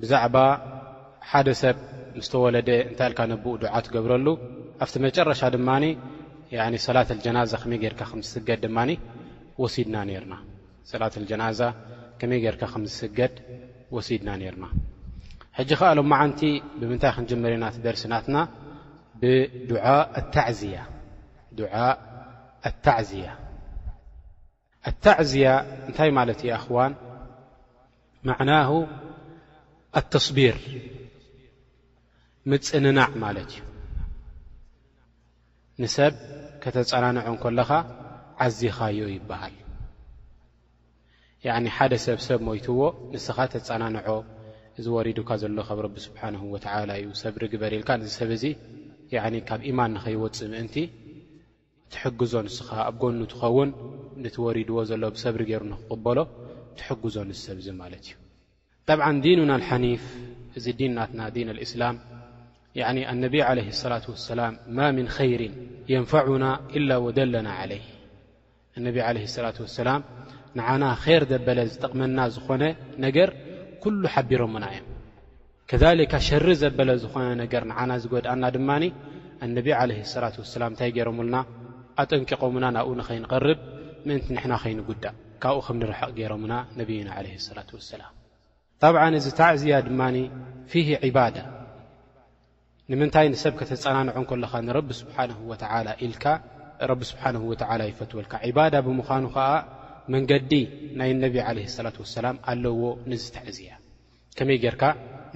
ብዛዕባ ሓደ ሰብ ምስ ተወለደ እንታይ ኢልካ ነቡኡ ዱዓ ትገብረሉ ኣብቲ መጨረሻ ድማ ያኒ ሰላት ኣልጀናዛ ከመይ ጌርካ ከም ዝስገድ ድማ ወሲድና ኔርና ሰላት ኣልጀናዛ ከመይ ጌርካ ከም ዝስገድ ወሲድና ኔርና ሕጂ ከኣ ሎማዓንቲ ብምንታይ ክንጅምር ኢና ትደርሲ ናትና ብዱዓ ኣታዕዝያ ዱዓ ኣታዕዝያ ኣታዕዝያ እንታይ ማለት እዩ ኣኽዋን ማዕናሁ ኣተስቢር ምፅንናዕ ማለት እዩ ንሰብ ከተፀናንዖ እንከለኻ ዓዚኻዮ ይበሃል ያዕኒ ሓደ ሰብ ሰብ ሞይትዎ ንስኻ ተፀናንዖ እዚ ወሪዱካ ዘሎ ካብ ረቢ ስብሓንሁ ወትዓላ እዩ ሰብሪ ግበርኢልካ ንዚ ሰብ እዚ ያዕኒ ካብ ኢማን ንኸይወፅእ ምእንቲ ትሕግዞ ንስኻ ኣብ ጎኑ ትኸውን ነቲ ወሪድዎ ዘሎ ብሰብሪ ገይሩ ንክቕበሎ ትሕግዞ ነዚ ሰብ እዚ ማለት እዩ ጠብዓን ዲኑና ኣልሓኒፍ እዚ ዲን ናትና ዲን ኣልእስላም ያዕኒ ኣነቢ ዓለህ ሰላት ወሰላም ማ ምን ኸይሪን የንፈዑና ኢላ ወደለና ዓለይህ ኣነቢ ዓለህ ሰላት ወሰላም ንዓና ኼር ዘበለ ዝጠቕመና ዝኾነ ነገር ኩሉ ሓቢሮምና እዮም ከዛሊካ ሸሪ ዘበለ ዝኾነ ነገር ንዓና ዝጎድኣና ድማ ኣነቢ ዓለይሂ ኣሰላቱ ወሰላም እንታይ ገይሮሙልና ኣጠንቂቖሙና ናብኡ ንኸይንቐርብ ምእንቲ ንሕና ከይንጉዳእ ካብኡ ከም ንርሕቕ ገይሮሙና ነብዩና ዓለይሂ ኣሰላቱ ወሰላም። ጠብዓን እዚ ታዕዝያ ድማ ፊሂ ዒባዳ። ንምንታይ ንሰብ ከተጸናንዖ እንከለኻ ንረቢ ስብሓነሁ ወተዓላ ኢልካ ረቢ ስብሓነሁ ወተዓላ ይፈትወልካ ዒባዳ ብምዃኑ ከኣ መንገዲ ናይ ነቢ ዓለይሂ ሰላቱ ወሰላም ኣለዎ ነዚ ታዕዝያ ከመይ ጌርካ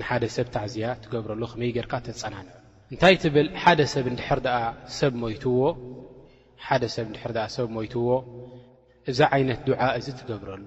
ንሓደ ሰብ ታዕዝያ ትገብረሉ ከመይ ጌርካ ተጸናንዖ እንታይ ትብል ሓደ ሰብ እንድሕር ደኣ ሰብ ሞይትዎ ሓደ ሰብ እንድሕር ደኣ ሰብ ሞይትዎ እዚ ዓይነት ዱዓ እዚ ትገብረሉ።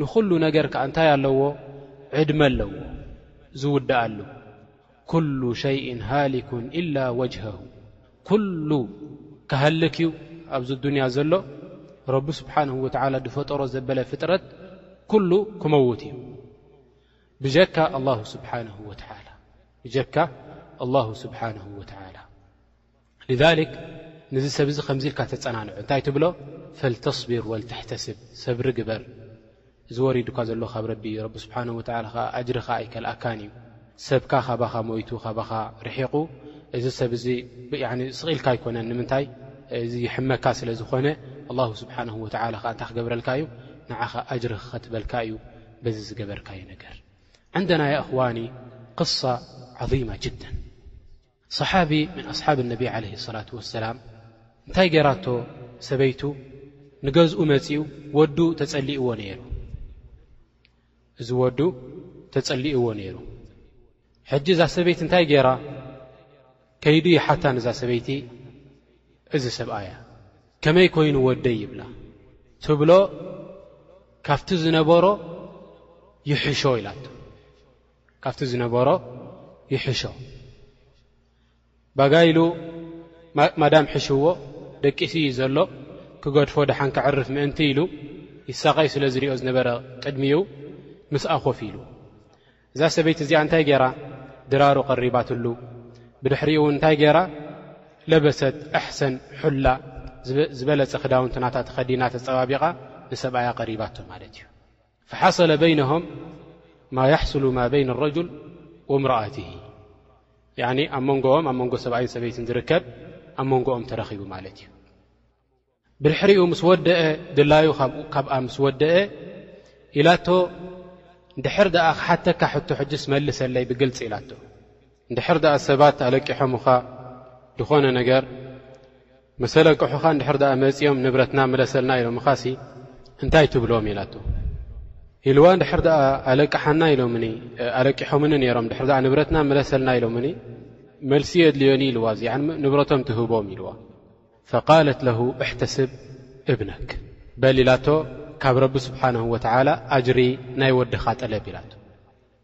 ንኹሉ ነገር ከኣ እንታይ ኣለዎ ዕድመ ኣለዎ ዝውድኣሉ ኩሉ ሸይን ሃሊኩን ኢላ ወጅሀሁ ኩሉ ክሃልክ እዩ ኣብዚ ዱንያ ዘሎ ረቢ ስብሓንሁ ወተዓላ ዝፈጠሮ ዘበለ ፍጥረት ኩሉ ክመውት እዩ ብጀካ ኣላሁ ስብሓንሁ ወተዓላ ብጀካ ኣላሁ ስብሓንሁ ወተዓላ ሊዛሊክ ንዚ ሰብ እዚ ከምዚ ኢልካ ተጸናንዑ እንታይ ትብሎ ፈልተስቢር ወልተሕተስብ ሰብሪ ግበር እዚ ወሪዱካ ዘሎ ካብ ረቢ እዩ ረቢ ስብሓን ወተዓላ ከኣ ኣጅርኻ ኣይከልኣካን እዩ ሰብካ ካባኻ ሞይቱ ካባኻ ርሒቑ እዚ ሰብ እዚ ስቕ ኢልካ ኣይኮነን ንምንታይ እዚ ይሕመካ ስለ ዝኾነ ኣላሁ ስብሓንሁ ወተዓላ ከኣ እንታይ ክገብረልካ እዩ ንዓኻ ኣጅሪ ክኸትበልካ እዩ በዚ ዝገበርካዩ ነገር ዕንደና ያ እኽዋኒ ቅሳ ዓዚማ ጅደን ሰሓቢ ምን ኣስሓብ ነቢ ዓለይሂ ሰላቱ ወሰላም እንታይ ገይራቶ ሰበይቱ ንገዝኡ መጺኡ ወዱ ተጸሊእዎ ነይሩ እዚ ወዱ ተጸሊእዎ ነይሩ ሕጂ እዛ ሰበይቲ እንታይ ገይራ ከይዱ ይሓታ ንዛ ሰበይቲ እዚ ሰብኣያ ከመይ ኮይኑ ወደይ ይብላ ትብሎ ካብቲ ዝነበሮ ይሕሾ ኢላቶ ካብቲ ዝነበሮ ይሕሾ ባጋ ኢሉ ማዳም ሕሽዎ ደቂሱ እዩ ዘሎ ክገድፎ ደሓን ክዕርፍ ምእንቲ ኢሉ ይሳቐይ ስለ ዝሪኦ ዝነበረ ቅድሚኡ ምስኣ ኮፍ ኢሉ እዛ ሰበይቲ እዚኣ እንታይ ገይራ ድራሩ ቀሪባትሉ ብድሕሪኡ እውን እንታይ ገይራ ለበሰት ኣሕሰን ሑላ ዝበለፀ ክዳውንቲ ናታ ተኸዲና ተፀባቢቓ ንሰብኣያ ቀሪባቶ ማለት እዩ ፈሓሰለ በይነሆም ማ ያሕስሉ ማ በይን ረጅል ወምረኣትሂ ያኒ ኣብ መንጎኦም ኣብ መንጎ ሰብኣይን ሰበይትን ዝርከብ ኣብ መንጎኦም ተረኺቡ ማለት እዩ ብድሕሪኡ ምስ ወደአ ድላዩ ካብኣ ምስ ወደአ ኢላቶ ድሕር ደኣ ክሓተካ ሕቶ ሕጅስ መልሰለይ ብግልፂ ኢላቶ እንድሕር ደኣ ሰባት ኣለቂሖሙኻ ድኾነ ነገር ምሰ ለቅሑኻ እንድሕር ደኣ መጺኦም ንብረትና ምለሰልና ኢሎምኻሲ እንታይ ትብሎም ኢላቶ ኢልዋ እንድሕር ደኣ ኣለቅሓና ኢሎምኒ ኣለቂሖምኒ ነይሮም እንድሕር ደኣ ንብረትና ምለሰልና ኢሎምኒ መልሲ የድልዮኒ ኢልዋ እዚ ንብረቶም ትህቦም ኢልዋ ፈቃለት ለሁ እሕተስብ እብነክ በል ኢላቶ ካብ ረቢ ስብሓንሁ ወተዓላ ኣጅሪ ናይ ወድኻ ጠለብ ኢላቶ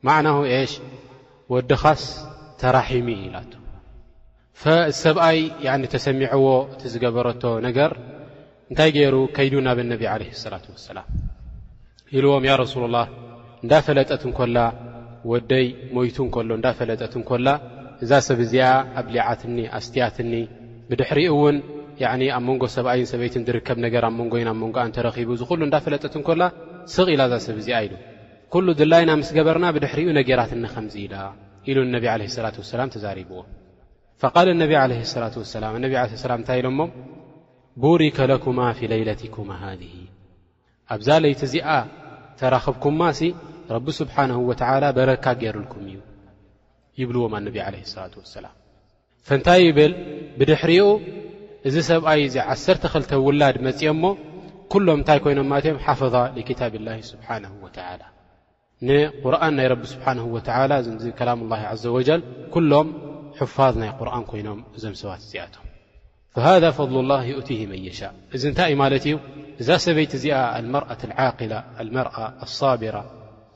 ማዕናሁ ኤሽ ወድኻስ ተራሒሚ ኢላቶ ሰብኣይ ተሰሚዐዎ እቲ ዝገበረቶ ነገር እንታይ ገይሩ ከይዱ ናብ ነቢ ዓለህ ሰላት ወሰላም ኢልዎም ያ ረሱሉ ላህ እንዳፈለጠት እንኮላ ወደይ ሞይቱ እንከሎ እንዳፈለጠት እንኮላ እዛ ሰብ እዚኣ ኣብሊዓትኒ ኣስትያትኒ ብድሕሪ እውን ኣብ መንጎ ሰብኣይን ሰበይትን ዝርከብ ነገር ኣብ መንጎይን ኣብ መንጎኣ እንተረኺቡ ዝኹሉ እንዳፈለጠት እንኮላ ስቕ ኢላ እዛ ሰብ እዚኣ ኢሉ ኩሉ ድላይና ምስ ገበርና ብድሕሪኡ ነገራትኒ ከምዚ ኢላ ኢሉ ነቢ ዓለ ሰላት ወሰላም ተዛሪብዎ ፈቃል ነቢ ዓለ ሰላት ወሰላም ነቢ ለ ሰላም እንታይ ኢሎሞም ቡሪከ ለኩማ ፊ ለይለትኩማ ሃذ ኣብዛ ለይቲ እዚኣ ተራኽብኩማ ሲ ረቢ ስብሓንሁ ወተዓላ በረካ ገይሩልኩም እዩ ይብልዎም ኣነቢ ዓለ ሰላት ወሰላም ፈንታይ ይብል ብድሕሪኡ እዚ ሰብኣይ እዚ ዓሰርተ ክልተ ውላድ መፅኦም እሞ ኩሎም እንታይ ኮይኖም ማለት እዮም ሓፈዛ ሊክታብ ላሂ ስብሓን ወተላ ንቁርን ናይ ረቢ ስብሓን ወተላ እዚ ከላም ላ ዘ ወጀል ኩሎም ሕፋዝ ናይ ቁርን ኮይኖም እዞም ሰባት እዚኣቶም ወሃዛ ፈድሉላህ ዩእቲሂ መን የሻእ እዚ እንታይ እዩ ማለት እዩ እዛ ሰበይቲ እዚኣ ኣልመርኣት ኣልዓቂላ ኣልመርኣ ኣሳቢራ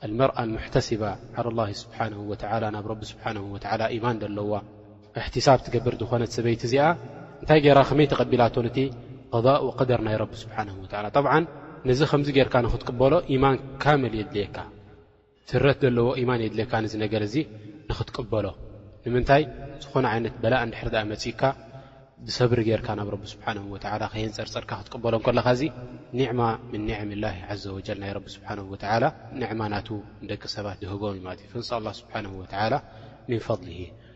ኣልመርኣ ኣልሙሕተሲባ ዓላ ላሂ ስብሓነሁ ወተዓላ ናብ ረቢ ስብሓነሁ ወተዓላ ኢማን ደለዋ እሕትሳብ ትገብር ዝኾነት ሰበይቲ እዚኣ እንታይ ገይራ ከመይ ተቐቢላቶ ነቲ ቐዳእ ወቀደር ናይ ረቢ ስብሓነሁ ወተዓላ ጠብዓን ነዚ ከምዚ ጌርካ ንኽትቅበሎ ኢማን ካምል የድልየካ ትረት ደለዎ ኢማን የድልየካ ነዚ ነገር እዚ ንኽትቅበሎ ንምንታይ ዝኾነ ዓይነት በላእ እንድሕር ደኣ መጺእካ ብሰብሪ ጌርካ ናብ ረቢ ስብሓንሁ ወተዓላ ከየንጸርጸርካ ክትቅበሎ እንከለኻ እዚ ኒዕማ ምን ኒዕም ላሂ ዓዘ ወጀል ናይ ረቢ ስብሓንሁ ወተዓላ ንዕማ ናቱ ንደቂ ሰባት ድህቦም እዩ ማለት እዩ ፈንሰ ኣላ ስብሓንሁ ወተዓላ ምን ፈድሊሂ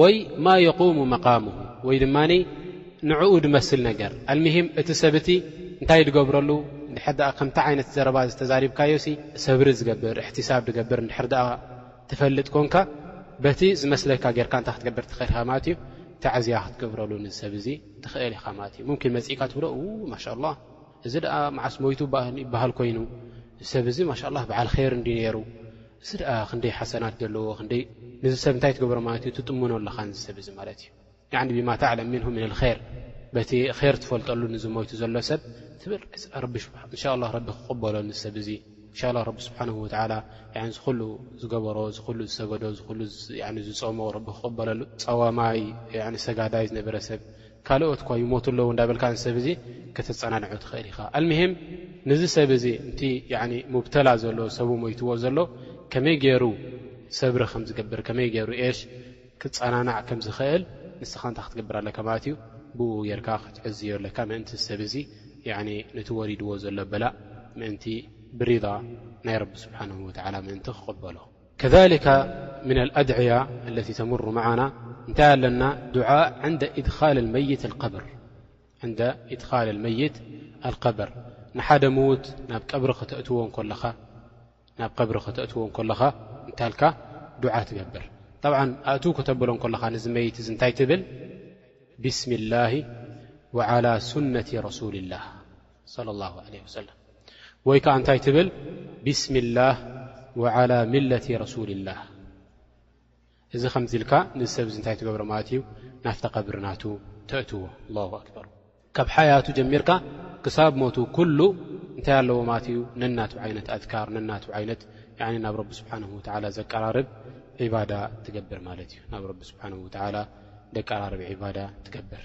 ወይ ማ የቁሙ መቃሙሁ ወይ ድማ ንዕኡ ድመስል ነገር ኣልምሂም እቲ ሰብ እቲ እንታይ ድገብረሉ እንድሕር ደኣ ከምቲ ዓይነት ዘረባ እዚ ተዛሪብካዮሲ ሰብሪ ዝገብር እሕትሳብ ድገብር እንድሕር ደኣ ትፈልጥ ኮንካ በቲ ዝመስለካ ጌርካ እንታይ ክትገብር ትኽእል ኢኻ ማለት እዩ ተዕዝያ ክትገብረሉ ንዚ ሰብ እዚ ትኽእል ኢኻ ማለት እዩ ሙምኪን መጺእካ ትብሎ ው ማሻ ላህ እዚ ደኣ መዓስ ሞይቱ ይበሃል ኮይኑ እዚ ሰብ እዚ ማሻ ላህ በዓል ኼር እንድዩ ነይሩ እዚ ደኣ ክንደይ ሓሰናት ዘለዎ ክንደይ ነዚ ሰብ እንታይ ትገብሮ ማለት እዩ ትጥምኖ ኣለኻ ነዚ ሰብ እዚ ማለት እዩ ያዕኒ ብማ ተዕለም ምንሁ ምን ኣልኸይር በቲ ኸይር ትፈልጠሉ ንዚ ሞይቱ ዘሎ ሰብ ትብል ረቢ እንሻ ላህ ረቢ ክቕበሎ ንዚ ሰብ እዚ እንሻ ላህ ረቢ ስብሓንሁ ወተዓላ እዚ ኹሉ ዝገበሮ እዚ ኹሉ ዝሰገዶ እዚ ኹሉ ዝጾሞ ረቢ ክቕበለሉ ጸዋማይ ሰጋዳይ ዝነበረ ሰብ ካልኦት እኳ ይሞቱ ኣለዉ እንዳበልካ እዚ ሰብ እዚ ከተጸናንዖ ትኽእል ኢኻ። ኣልምሂም ንዚ ሰብ እዚ ንቲ ያኒ ሙብተላ ዘሎ ሰቡ ሞይትዎ ዘሎ ከመይ ጌሩ ሰብሪ ከም ዝገብር ከመይ ጌሩ ኤሽ ክጸናናዕ ከም ዝኽእል ንስኻ እንታይ ክትገብር ኣለካ ማለት እዩ ብኡ ጌርካ ክትዕዝዮ ኣለካ ምእንቲ እዚ ሰብ እዚ ያኒ ነቲ ወሪድዎ ዘሎ በላእ ምእንቲ ብሪዳ ናይ ረቢ ስብሓነሁ ወተዓላ ምእንቲ ክቕበሎ። ከሊከ ምና ኣድዕያ ለቲ ተምሩ መዓና እንታይ ኣለና ዱዓ ዕንደ ኢድኻል መይት ኣልቀብር ዕንደ ኢድኻል መይት ኣልቀብር ንሓደ ምዉት ናብ ቀብሪ ከተእትዎ እንከለኻ ናብ ቀብሪ ከተእትዎ እንከለኻ እንታይ ኣልካ ዱዓ ትገብር ጠብዓ ኣእትው ከተብሎ እንከለኻ ንዚ መይት እዚ እንታይ ትብል ብስሚ ላሂ ወዓላ ሱነቲ ረሱልላህ ሰለላሁ ዓለይሂ ወሰለም ወይ ከኣ እንታይ ትብል ቢስሚላህ ወዓላ ሚለቲ ረሱሊላህ እዚ ከምዚ ኢልካ ንዚ ሰብ እዚ እንታይ ትገብሮ ማለት እዩ ናፍቲ ቀብሪ ናቱ ተእትዎ ኣላሁ ኣክበር ካብ ሓያቱ ጀሚርካ ክሳብ ሞቱ ኩሉ እንታይ ኣለዎ ማለት እዩ ነናቱ ዓይነት ኣዝካር ነናቱ ዓይነት ናብ ረቢ ስብሓንሁ ወተዓላ ዘቀራርብ ዒባዳ ትገብር ማለት እዩ ናብ ረቢ ስብሓንሁ ወተዓላ ደቀራርብ ዒባዳ ትገብር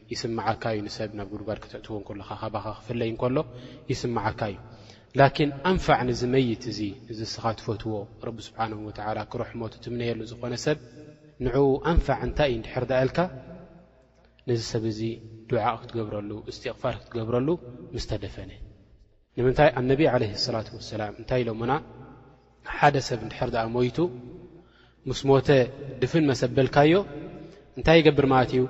ይስምዓካ እዩ ንሰብ ናብ ጉድጓድ ከተእትዎ እንከለኻ ካባኻ ክፍለይ እንከሎ ይስምዓካ እዩ ላኪን ኣንፋዕ ንዚ መይት እዚ ንዚ እስኻ ትፈትዎ ረቢ ስብሓነሁ ወተዓላ ክርሕሞ ትትምነየሉ ዝኾነ ሰብ ንዕኡ ኣንፋዕ እንታይ እዩ እንድሕር ደኣ ኢልካ ነዚ ሰብ እዚ ዱዓእ ክትገብረሉ እስቲቕፋር ክትገብረሉ ምስ ተደፈነ ንምንታይ ኣነቢ ዓለይሂ ሰላቱ ወሰላም እንታይ ኢሎሙና ሓደ ሰብ እንድሕር ደኣ ሞይቱ ምስ ሞተ ድፍን መሰበልካዮ እንታይ ይገብር ማለት እዩ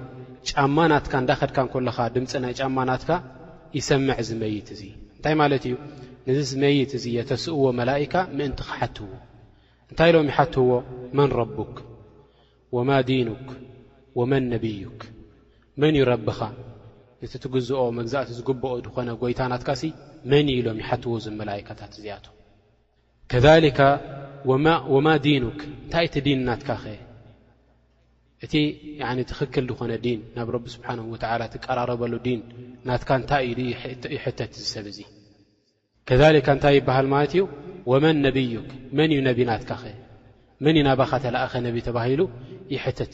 ጫማ ናትካ እንዳኸድካ እንኮለኻ ድምፂ ናይ ጫማ ናትካ ይሰምዕ እዚ መይት እዙይ እንታይ ማለት እዩ ንዚ ዝመይት እዚ የተስእዎ መላኢካ ምእንቲ ክሓትዎ እንታይ ኢሎም ይሓትዎ መን ረቡክ ወማ ዲኑክ ወመን ነብዩክ መን እዩ ረብኻ ነቲ ትግዝኦ መግዛእቲ ዝግብኦ ዝኾነ ጎይታ ናትካሲ መን እዩ ኢሎም ይሓትዎ እዞም መላኢካታት እዚኣቶም ከሊካ ወማ ዲኑክ እንታይ እቲ ዲን ናትካኸ እቲ ትኽክል ዝኾነ ዲን ናብ ረቢ ስብሓን ወተዓላ ትቀራረበሉ ዲን ናትካ እንታይ ኢሉ ይሕተት ዝሰብ እዙ ከዛሊካ እንታይ ይበሃል ማለት እዩ ወመን ነብዩክ መን እዩ ነቢ ናትካኸ መን እዩ ናባኻ ተለኣኸ ነቢ ተባሂሉ ይሕተት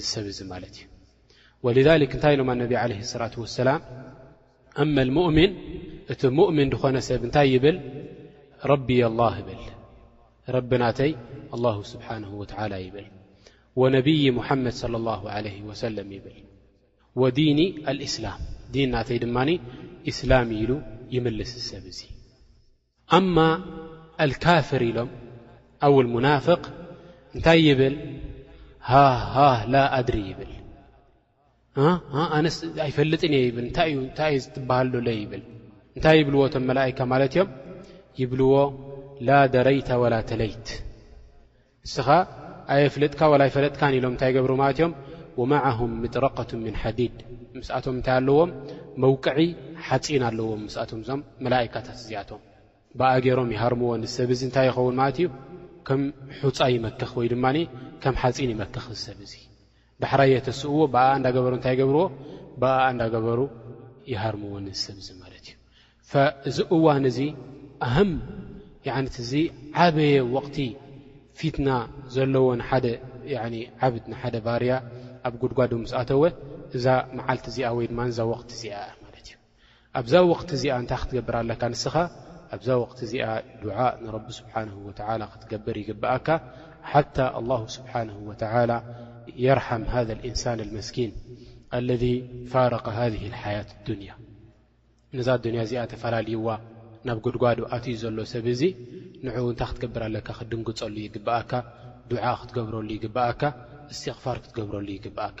ዝሰብ እዚ ማለት እዩ ወልዛሊክ እንታይ ኢሎም ኣነቢ ዓለ ሰላት ወሰላም እመ ልሙእምን እቲ ሙእምን ዝኾነ ሰብ እንታይ ይብል ረቢ ኣላህ ይብል ረቢ ናተይ ኣላሁ ስብሓንሁ ወትዓላ ይብል ወነብዪ ሙሓመድ ለ ላሁ ዓለህ ወሰለም ይብል ወዲኒ ኣልእስላም ዲን ናተይ ድማ እስላም ኢዩ ኢሉ ይምልስ እዚ ሰብ እዚ ኣማ ኣልካፍር ኢሎም ኣው ኣልሙናፍቅ እንታይ ይብል ሃሃህ ላ ኣድሪ ይብል ኣነስ ኣይፈልጥን እየ ይብል እታይ ዩ እታይ እየ ዝትበሃል ዶለ ይብል እንታይ ይብልዎ እቶም መላእካ ማለት እዮም ይብልዎ ላ ደረይተ ወላ ተለይት ንስኻ ኣየፍለጥካ ወላ ኣይፈለጥካን ኢሎም እንታይ ይገብሩ ማለት እዮም ወመዓሁም ምጥረቀቱ ምን ሓዲድ ምስኣቶም እንታይ ኣለዎም መውቅዒ ሓፂን ኣለዎም ምስኣቶም እዞም መላእካታት እዚኣቶም ብኣ ገይሮም ይሃርምዎ ንሰብ እዚ እንታይ ይኸውን ማለት እዩ ከም ሑፃ ይመክኽ ወይ ድማ ከም ሓፂን ይመክኽ ዝሰብ እዙ ዳሕራይ የተስእዎ ብኣኣ እንዳ ገበሩ እንታይ ይገብርዎ ብኣኣ እንዳ ገበሩ ይሃርምዎ ነዚ ሰብ እዚ ማለት እዩ ፈእዚ እዋን እዚ ኣህም ያዓኒት እዚ ዓበየ ወቕቲ ፊትና ዘለዎ ንሓደ ያኒ ዓብድ ንሓደ ባርያ ኣብ ጉድጓዱ ምስ ኣተወ እዛ መዓልቲ እዚኣ ወይ ድማ እዛ ወቕቲ እዚኣ ማለት እዩ ኣብዛ ወቕቲ እዚኣ እንታይ ክትገብር ኣለካ ንስኻ ኣብዛ ወቕቲ እዚኣ ዱዓእ ንረቢ ስብሓንሁ ወተዓላ ክትገብር ይግብኣካ ሓታ ኣላሁ ስብሓንሁ ወተዓላ የርሓም ሃዛ ልእንሳን ኣልመስኪን ኣለዚ ፋረቀ ሃዚህ ልሓያት ኣዱንያ ነዛ ኣዱንያ እዚኣ ተፈላልይዋ ናብ ጉድጓዱ ኣትዩ ዘሎ ሰብ እዚ ንኡ እንታይ ክትገብር ኣለካ ክትድንግጸሉ ይግብኣካ ዱዓ ክትገብረሉ ይግብኣካ እስትቕፋር ክትገብረሉ ይግብኣካ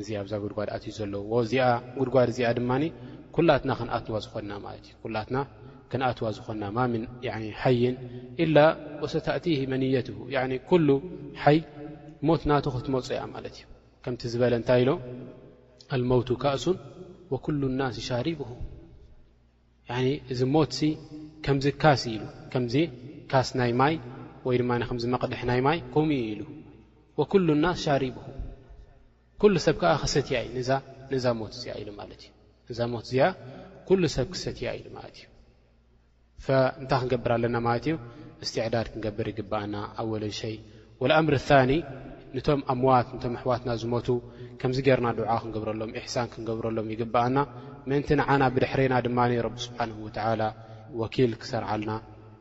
እዚ ኣብዛ ጉድጓድ ኣትዩ ዘሎ እዚኣ ጉድጓድ እዚኣ ድማ ኩላትና ክንኣትዋ ዝኾንና ማለት እዩ ኩላትና ክንኣትዋ ዝኾንና ማ ምን ሓይን ኢላ ወሰታእቲሂ መንየትሁ ኩሉ ሓይ ሞት ናቱ ክትመፁ እያ ማለት እዩ ከምቲ ዝበለ እንታይ ኢሎ ኣልመውቱ ካእሱን ወኩሉ ናስ ሻሪብሁ እዚ ሞት ሲ ከምዚ ካስ ኢሉ ከምዚ ካስ ናይ ማይ ወይ ድማ ከምዚ መቕድሕ ናይ ማይ ከምኡ እዩ ኢሉ ወኩሉ ናስ ሻሪብኹ ኩሉ ሰብ ከዓ ክሰትያ እዩ ነዛ ሞት እዚኣ ኢሉ ማለት እዩ ነዛ ሞት እዚኣ ኩሉ ሰብ ክሰትያ ኢሉ ማለት እዩ እንታይ ክንገብር ኣለና ማለት እዩ እስትዕዳድ ክንገብር ይግባኣና ኣወለሸይ ወልኣምር ኣልታኒ ንቶም ኣምዋት ንቶም ኣሕዋትና ዝሞቱ ከምዚ ጌርና ዱዓ ክንገብረሎም ኢሕሳን ክንገብረሎም ይግብኣና ምእንቲ ንዓና ብድሕሬና ድማ ረቢ ስብሓንሁ ወተዓላ ወኪል ክሰርዓልና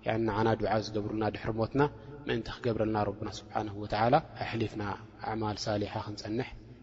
ያኒ ንዓና ዱዓ ዝገብሩልና ድሕሪ ሞትና ምእንቲ ክገብረልና ረብና ስብሓንሁ ወተዓላ ኣሕሊፍና ኣዕማል ሳሊሓ ክንጸንሕ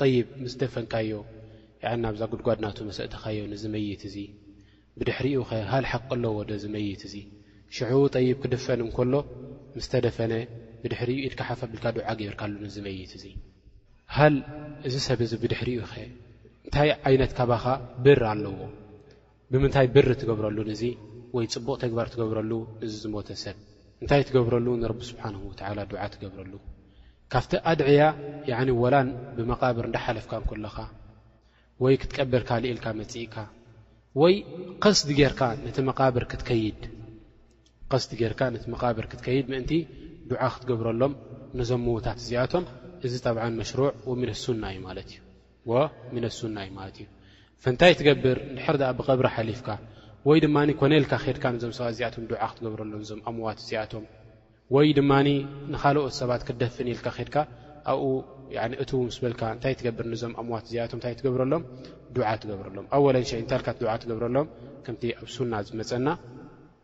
ጠይብ ምስ ደፈንካዮ ያዕኒ ናብዛ ጉድጓድ ናቱ ምስ ኣእተኻዮ ንዚ መይት እዚ ብድሕሪኡኸ ሃል ሓቂ ኣለዎ ዶ እዚ መይት እዚ ሽዑ ጠይብ ክድፈን እንከሎ ምስ ተደፈነ ብድሕሪኡ ኢድካ ሓፍ ኣቢልካ ዱዓ ጌብርካሉ ንዚ መይት እዚ ሃል እዚ ሰብ እዚ ብድሕሪኡኸ እንታይ ዓይነት ካባኻ ብር ኣለዎ ብምንታይ ብር ትገብረሉ ንዚ ወይ ጽቡቕ ተግባር ትገብረሉ ንዚ ዝሞተ ሰብ? እንታይ ትገብረሉ ንረቢ ስብሓነሁ ወተዓላ ዱዓ ትገብረሉ? ካብቲ ኣድዕያ ያዕኒ ወላ ብመቓብር እንዳሓለፍካ እንከለኻ ወይ ክትቀብር ካልእ ኢልካ መጺእካ ወይ ቐስድ ጌርካ ነቲ መቓብር ክትከይድ ቐስድ ጌርካ ነቲ መቓብር ክትከይድ ምእንቲ ዱዓ ክትገብረሎም ነዞም ምዉታት እዚኣቶም እዚ ጠብዓን መሽሩዕ ወሚን ሱና እዩ ማለት እዩ። ወሚን ኣሱና እዩ ማለት እዩ ፈንታይ ትገብር እንድሕር ድኣ ብቐብሪ ሓሊፍካ ወይ ድማ ኮነልካ ኼድካ ንዞም ሰባት እዚኣቶም ዱዓ ክትገብረሎም እዞም ኣምዋት እዚኣቶም ወይ ድማ ንኻልኦት ሰባት ክትደፍን ኢልካ ኼድካ ኣብኡ እት ምስ በልካ እንታይ ትገብር ንዞም ኣምዋት እዚኣቶም እንታይ ትገብረሎም ዱዓ ትገብረሎም ኣወለን ሸእንታልካ ዱዓ ትገብረሎም ከምቲ ኣብ ሱና ዝመፀና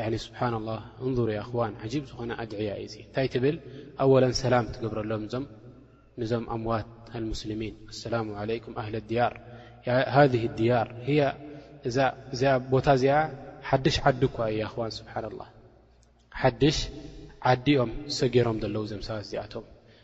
ያኒ ስብሓን ላህ እንሩ ኣኽዋን ዓጂብ ዝኾነ ኣድዕያ እዩ እዚ እንታይ ትብል ኣወለን ሰላም ትገብረሎም እዞም ንዞም ኣምዋት ኣልሙስልሚን ኣሰላሙ ዓለይኩም ኣህለ ድያር ሃذ ድያር ያ እዚያ ቦታ እዚኣ ሓድሽ ዓዲ እኳ እዩ ኣኽዋን ስብሓን ላ ሓድሽ ዓዲ ኦም ሰገሮም ዘለዉ ዘም ሰባት እዚኣቶም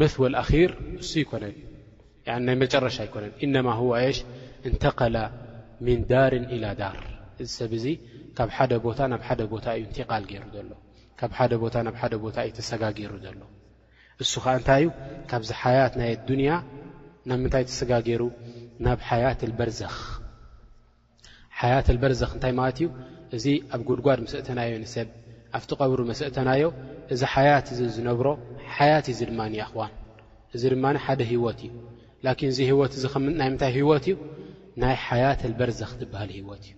መትወል ኣኺር እሱ ኣይኮነን ያኒ ናይ መጨረሻ ኣይኮነን ኢነማ ሁዋ የሽ እንተቀለ ሚን ዳርን ኢላ ዳር እዚ ሰብ እዚ ካብ ሓደ ቦታ ናብ ሓደ ቦታ እዩ እንቲቓል ገይሩ ዘሎ ካብ ሓደ ቦታ ናብ ሓደ ቦታ እዩ ተሰጋጊሩ ዘሎ እሱ ኸዓ እንታይ እዩ ካብዚ ሓያት ናይ ኣዱንያ ናብ ምንታይ ተሰጋጊሩ ናብ ሓያት ልበርዘኽ ሓያት ኣልበርዘኽ እንታይ ማለት እዩ? እዚ ኣብ ጉድጓድ ምስ እእተናዮ ንሰብ ኣብቲ ቀብሩ መስ እእተናዮ እዚ ሓያት እዚ ዝነብሮ ሓያት እዩ። እዚ ድማ ኣኽዋን እዚ ድማ ሓደ ህይወት እዩ። ላኪን እዚ ህይወት እዚ ናይ ምንታይ ህይወት እዩ? ናይ ሓያት ኣልበርዘኽ ትበሃል ህይወት እዩ።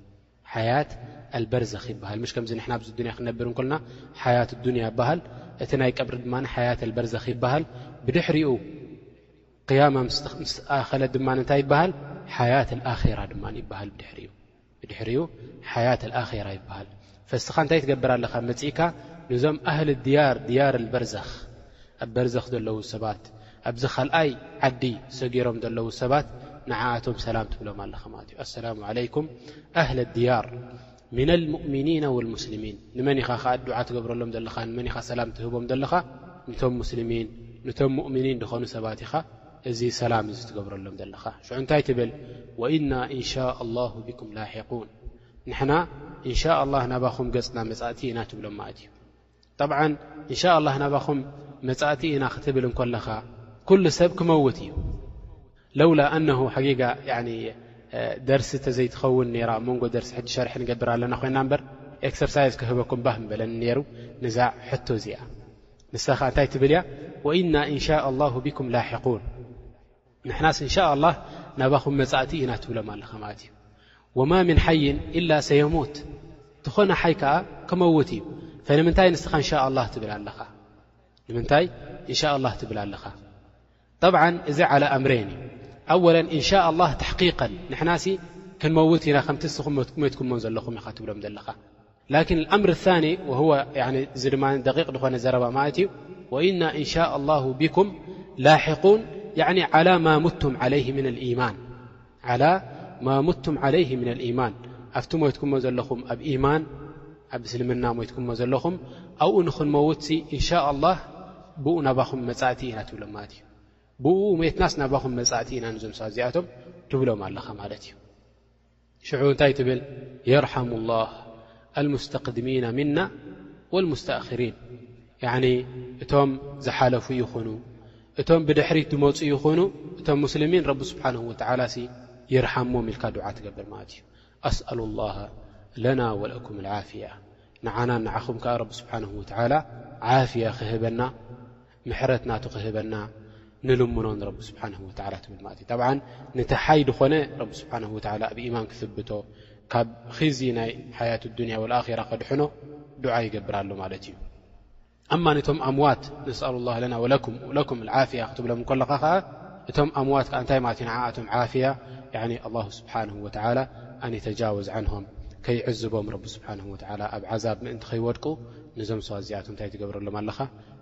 ሓያት ኣልበርዘኽ ይበሃል ምሽ ከምዚ ንሕና ኣብዚ ዱንያ ክንነብር እንኮልና ሓያት ዱንያ ይበሃል። እቲ ናይ ቀብሪ ድማ ሓያት ኣልበርዘኽ ይበሃል። ብድሕሪኡ ቅያማ ምስ ኣኸለ ድማ እንታይ ይበሃል ሓያት ኣራ ድማ ይበሃል ብድሕሪኡ ሓያት ኣራ ይበሃል ፈስኻ እንታይ ትገብር ኣለኻ መፅእካ ንዞም ኣህሊ ድያር ድያር በርዘኽ ኣብ በርዘኽ ዘለዉ ሰባት ኣብዚ ካልኣይ ዓዲ ሰጊሮም ዘለዉ ሰባት ንዓኣቶም ሰላም ትብሎም ኣለኻ ማለት እዩ ኣሰላሙ ዓለይኩም ኣህሊ ድያር ሚን ኣልሙእሚኒና ወልሙስልሚን ንመን ኢኻ ከኣ ዱዓ ትገብረሎም ዘለኻ ንመን ኢኻ ሰላም ትህቦም ዘለኻ ንቶም ሙስልሚን ንቶም ሙእሚኒን ድኾኑ ሰባት ኢኻ እዚ ሰላም እዚ ትገብረሎም ዘለኻ ሽዑ እንታይ ትብል ወኢና እንሻእ ላሁ ብኩም ላሒቁን ንሕና እንሻ ላህ ናባኹም ገጽና መጻእቲ ኢና ትብሎም ማእት እዩ ጠብዓን እንሻኣላህ ናባኹም መጻእቲ ኢና ክትብል እንኮለኻ ኩሉ ሰብ ክመውት እዩ ለውላ ኣነሁ ሓጊጋ ደርሲ ተዘይትኸውን ነራ መንጎ ደርሲ ሕጂ ሸርሒ ንገብር ኣለና ኮይና እምበር ኤክሰርሳይዝ ክህበኩም ባህ ምበለኒ ነይሩ ንዛ ሕቶ እዚኣ ንሳ ኸዓ እንታይ ትብል እያ ወኢና እንሻ ኣላሁ ቢኩም ላሕቁን ንሕናስ እንሻኣላህ ናባኹም መጻእቲ ኢና ትብሎም ኣለኻ ማለት እዩ ወማ ምን ሓይን ኢላ ሰየሙት ዝኾነ ሓይ ከዓ ክመውት እዩ ፈንምንታይ ንስኻ እንሻ ላ ትብል ኣለኻ ንምንታይ እንሻ ላ ትብል ኣለኻ ጠብዓ እዚ ዓላ ኣምረይን እዩ ኣወለ እንሻ ላህ ተሕቂቀን ንሕናሲ ክንመውት ኢና ከምቲ ንስኹም መትኩመን ዘለኹም ኢኻ ትብሎም ዘለኻ ላኪን ኣልኣምር ኣልሳኒ ወሁወ ያኒ እዚ ድማ ደቂቕ ዝኾነ ዘረባ ማለት እዩ ወኢና እንሻእ ኣላሁ ቢኩም ላሒቁን ያኒ ዓላ ማ ሙቱም ዓለይህ ምን ኣልኢማን ዓላ ማ ሙቱም ዓለይህ ምን ኣልኢማን ኣብቲ ሞትኩሞ ዘለኹም ኣብ ኢማን ኣብ እስልምና ሞትኩሞ ዘለኹም ኣብኡ ንኽንመውትሲ እንሻ ኣላህ ብኡ ናባኹም መጻእቲ ኢና ትብሎም ማለት እዩ ብኡ ሜትናስ ናባኹም መጻእቲ ኢና ንዞም ሰባት እዚኣቶም ትብሎም ኣለኻ ማለት እዩ ሽዑ እንታይ ትብል የርሓሙ ላህ ኣልሙስተቅድሚና ምና ወልሙስተእክሪን እቶም ዝሓለፉ ይኹኑ እቶም ብድሕሪት ዝመፁ ይኹኑ እቶም ሙስልሚን ረቢ ስብሓን ወተላ ሲ ይርሓሞም ኢልካ ድዓ ትገብር ማለት እዩ ኣስኣሉ ላ ለና ወለኩም ዓፍያ ንዓና ንዓኹም ከዓ ረቢ ስብሓን ወተላ ዓፍያ ክህበና ምሕረት ናቱ ክህበና ንልምኖ ንረቢ ስብሓነሁ ወተዓላ ትብል ማለት እዩ። ጠብዓን ነቲ ሓይ ድኾነ ረቢ ስብሓነሁ ወተዓላ ኣብ ኢማን ክስብቶ ካብ ኺዚ ናይ ሓያት ኣዱንያ ወልኣኺራ ከድሕኖ ዱዓ ይገብር ኣሎ ማለት እዩ። ኣማ ነቶም ኣምዋት ነስኣሉ ላህ ለና ወለኩም ኣልዓፍያ ክትብሎም እንከለኻ ኸኣ እቶም ኣምዋት ከኣ እንታይ ማለት እዩ ንዓኣቶም ዓፍያ ያዕኒ ኣላሁ ስብሓነሁ ወተዓላ ኣን የተጃወዝ ዓንሁም ከይዕዝቦም ረቢ ስብሓነሁ ወተዓላ ኣብ ዓዛብ ምእንቲ ኸይወድቁ ነዞም ሰዋት እዚኣቶም እንታይ ትገብረሎም ኣለኻ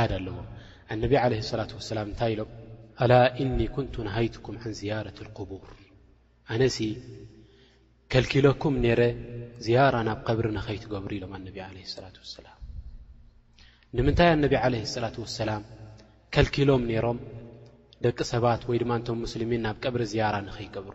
ዓድ ኣለዎም ኣነቢ ዓለይሂ ሰላቱ ወሰላም እንታይ ኢሎም ኣላ እኒ ኩንቱ ነሃይትኩም ዓን ዝያረት ልቁቡር ኣነሲ ከልኪለኩም ነይረ ዝያራ ናብ ቐብሪ ንኸይትገብሩ ኢሎም ኣነቢ ዓለይሂ ሰላቱ ወሰላም ንምንታይ ኣነቢ ዓለይሂ ሰላቱ ወሰላም ከልኪሎም ነይሮም ደቂ ሰባት ወይ ድማ እንቶም ሙስልሚን ናብ ቀብሪ ዝያራ ንኸይገብሩ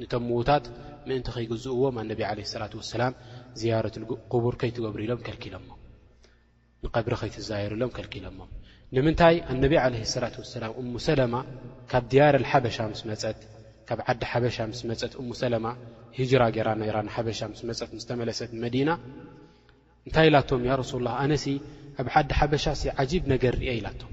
ንቶም ምዉታት ምእንቲ ከይግዝእዎም ኣነቢ ዓለይሂ ሰላቱ ወሰላም ዝያረቱል ቁቡር ከይትገብሩ ኢሎም ከልኪሎሞም። ንቀብሪ ከይትዛየሩ ኢሎም ከልኪሎሞም። ንምንታይ ኣነቢ ዓለይሂ ሰላቱ ወሰላም እሙ ሰለማ ካብ ድያረል ሓበሻ ምስ መጸት ካብ ዓዲ ሓበሻ ምስ መጸት እሙ ሰለማ ሂጅራ ጌራ ነይራ ንሓበሻ ምስ መጸት ምስ ተመለሰት ንመዲና እንታይ ኢላቶም ያ ረሱሉላህ ኣነሲ ኣብ ዓዲ ሓበሻሲ ዓጂብ ነገር ርኤ ኢላቶም።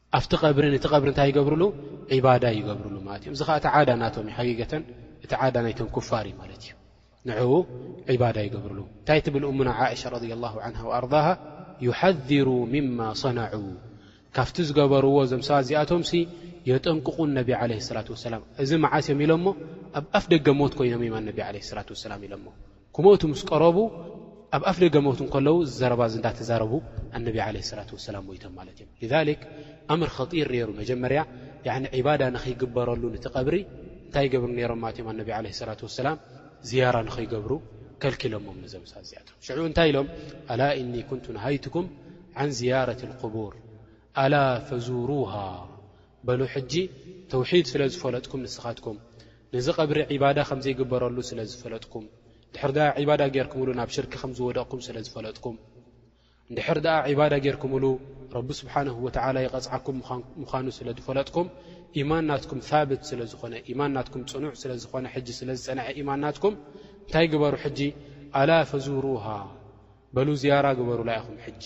ኣብቲ ቀብሪ ነቲ ቀብሪ እንታይ ይገብርሉ ዒባዳ ይገብርሉ ማለት እዮም እዚ ከዓ እቲ ዓዳ ናቶም እዩ ሓቂገተን እቲ ዓዳ ናይቶም ኩፋር እዩ ማለት እዩ ንዕኡ ዒባዳ ይገብርሉ እንታይ ትብል እሙና ዓእሻ ረ ላሁ ዓንሃ ኣርሃ ዩሓذሩ ምማ ሰናዑ ካብቲ ዝገበርዎ እዞም ሰባት እዚኣቶም ሲ የጠንቅቑ ነቢ ዓለ ስላት ወሰላም እዚ መዓስ እዮም ኢሎሞ ኣብ ኣፍ ደገ ሞት ኮይኖም እዩማ ነቢ ዓለ ስላት ወሰላም ኢሎሞ ክሞቱ ምስ ቀረቡ ኣብ ኣፍ ደገ ሞት ከለዉ እዚ ዘረባ እዚ እንዳተዛረቡ ኣነቢ ዓለ ሰላት ወሰላም ሞይቶም ማለት እዮም ሊዛሊክ ኣምር ኸጢር ነይሩ መጀመርያ ያዕኒ ዒባዳ ንኸይግበረሉ ንቲ ቐብሪ እንታይ ይገብሩ ነይሮም ማለት እዮም ኣነቢ ዓለ ሰላት ወሰላም ዝያራ ንኸይገብሩ ከልኪሎሞም ነዞም ሳት እዚኣቶም ሽዑ እንታይ ኢሎም ኣላ እኒ ኩንቱ ነሃይትኩም ዓን ዝያረት ልቅቡር ኣላ ፈዙሩሃ በሉ ሕጂ ተውሒድ ስለ ዝፈለጥኩም ንስኻትኩም ነዚ ቀብሪ ዒባዳ ከም ዘይግበረሉ ስለ ዝፈለጥኩም ድሕር ድኣ ዒባዳ ጌርክምሉ ናብ ሽርኪ ከም ዝወደቕኩም ስለ ዝፈለጥኩም እንድሕር ድኣ ዒባዳ ጌርክምሉ ረቢ ስብሓንሁ ወትዓላ ይቐጽዓኩም ምዃኑ ስለ ዝፈለጥኩም ኢማን ናትኩም ሳብት ስለ ዝኾነ ኢማን ናትኩም ጽኑዕ ስለ ዝኾነ ሕጂ ስለ ዝጸንዐ ኢማን ናትኩም እንታይ ግበሩ ሕጂ ኣላ ፈዙሩሃ በሉ ዝያራ ግበሩላ ኢኹም ሕጂ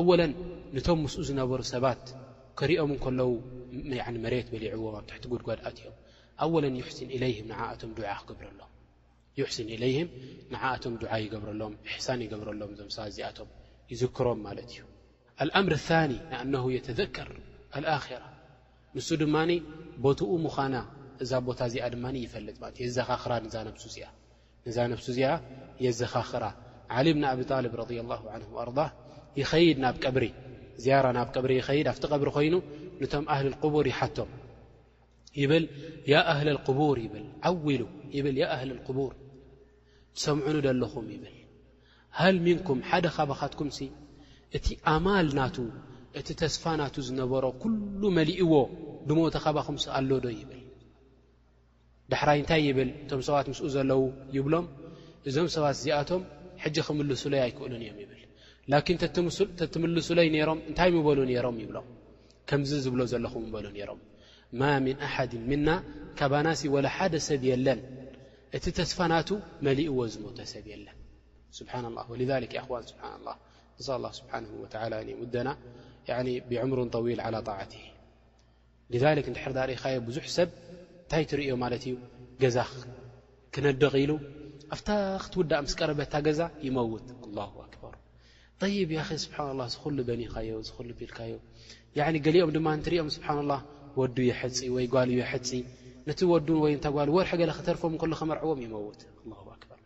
ኣወለን ንቶም ምስኡ ዝነበሩ ሰባት ከሪኦም እንከለዉ ያኒ መሬት በሊዕዎም ኣብ ትሕቲ ጉድጓድ ኣትዮም ኣወለን ዩሕሲን ኢለይህም ንዓኣቶም ዱዓ ክገብረሎም ዩሕሲን ኢለይህም ንዓኣቶም ዱዓ ይገብረሎም እሕሳን ይገብረሎም እዞም ሰባት እዚኣቶም ይዝክሮም ማለት እዩ ኣልኣምር ታኒ ንኣነሁ የተዘከር ኣልኣራ ንሱ ድማ ቦትኡ ምዃና እዛ ቦታ እዚኣ ድማ ይፈልጥ ማለት የዘኻኽራ ንዛ ነብሱ እዚኣ ነዛ ነብሱ እዚኣ የዘኻኽራ። ዓሊ ብን ኣብ ጣልብ ረض ላه ን ኣርض ይኸይድ ናብ ቀብሪ ዝያራ ናብ ቀብሪ ይኸይድ ኣብቲ ቀብሪ ኮይኑ ነቶም ኣህሊ ቁቡር ይሓቶም ይብል ያ ኣህሊ ቁቡር ይብል ዓውሉ ይብል ያ ኣህሊ ቁቡር ትሰምዑኑ ደለኹም ይብል ሃል ምንኩም ሓደ ካባኻትኩም ሲ እቲ ኣማል ናቱ እቲ ተስፋ ናቱ ዝነበሮ ኩሉ መሊእዎ ድሞተ ካባኹም ሲ ኣሎዶ ይብል ዳሕራይ እንታይ ይብል እቶም ሰባት ምስኡ ዘለዉ ይብሎም እዞም ሰባት እዚኣቶም ሕጂ ክምልሱለይ ኣይክእሉን እዮም ይብል ላኪን ተትምልሱለይ ነይሮም እንታይ ምበሉ ነይሮም ይብሎም ከምዚ ዝብሎ ዘለኹ ምበሉ ነይሮም ማ ምን ኣሓድ ምና ካባናሲ ወላ ሓደ ሰብ የለን እቲ ተስፋ ናቱ መሊእዎ ዝሞተ ሰብ የለን ስብሓና ላ ወ ይዋን ስብሓ ላ ንስ ላ ስብሓን ወላ ን የምደና ብዕምርን ጠዊል ዓላ ጣዓት لذلك እንድሕር ድኣ ሪኢኻዮ ብዙሕ ሰብ እንታይ ትርእዮ ማለት እዩ ገዛ ክነድቕ ኢሉ ኣፍታ ክትውዳእ ምስ ቀረበት እታ ገዛ ይመውት ኣላሁ ኣክበር ጠይብ ያኺ ስብሓን ላ እዚ ኹሉ በኒኻዮ እዚ ኹሉ ቢልካዮ ገሊኦም ድማ እንትሪኦም ስብሓን ላ ወዱ የሕፂ ወይ ጓሉ የሕፂ ነቲ ወዱን ወይ እንታ ጓሉ ወርሒ ገለ ክተርፎም እንከሎ ክመርዕዎም ይመውት ኣላሁ ኣክበር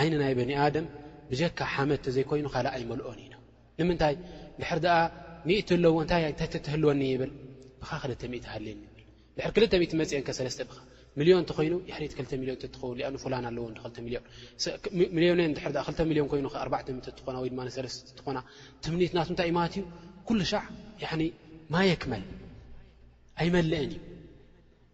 ዓይኒ ናይ በኒ ኣደም ብጀካ ሓመድ ተዘይኮይኑ ካልእ ኣይመልኦን እዩ ንምንታይ ድሕር ደኣ ሚእቲ ኣለዎ እንታይ ታይ ተትህልወኒ ይብል ብካ ክልተ ሚእቲ ሃልየኒ ይብል ድሕር ክልተ ሚእቲ መፅአን ከ ሰለስተ ብካ ሚልዮን እተኮይኑ የሕሪት ክልተ ሚልዮን ተትኸውን ኣ ፉላን ኣለዎ ን ክልተ ሚልዮን ሚልዮነ ድሕር ኣ ክልተ ሚልዮን ኮይኑ ከ ኣርባዕተ ሚእቲ ትኾና ወይ ድማ ሰለስተ ትኾና ትምኒት ናቱ እንታይ እዩ ማለት እዩ ኩሉ ሻዕ ማየክመል ኣይመልእን እዩ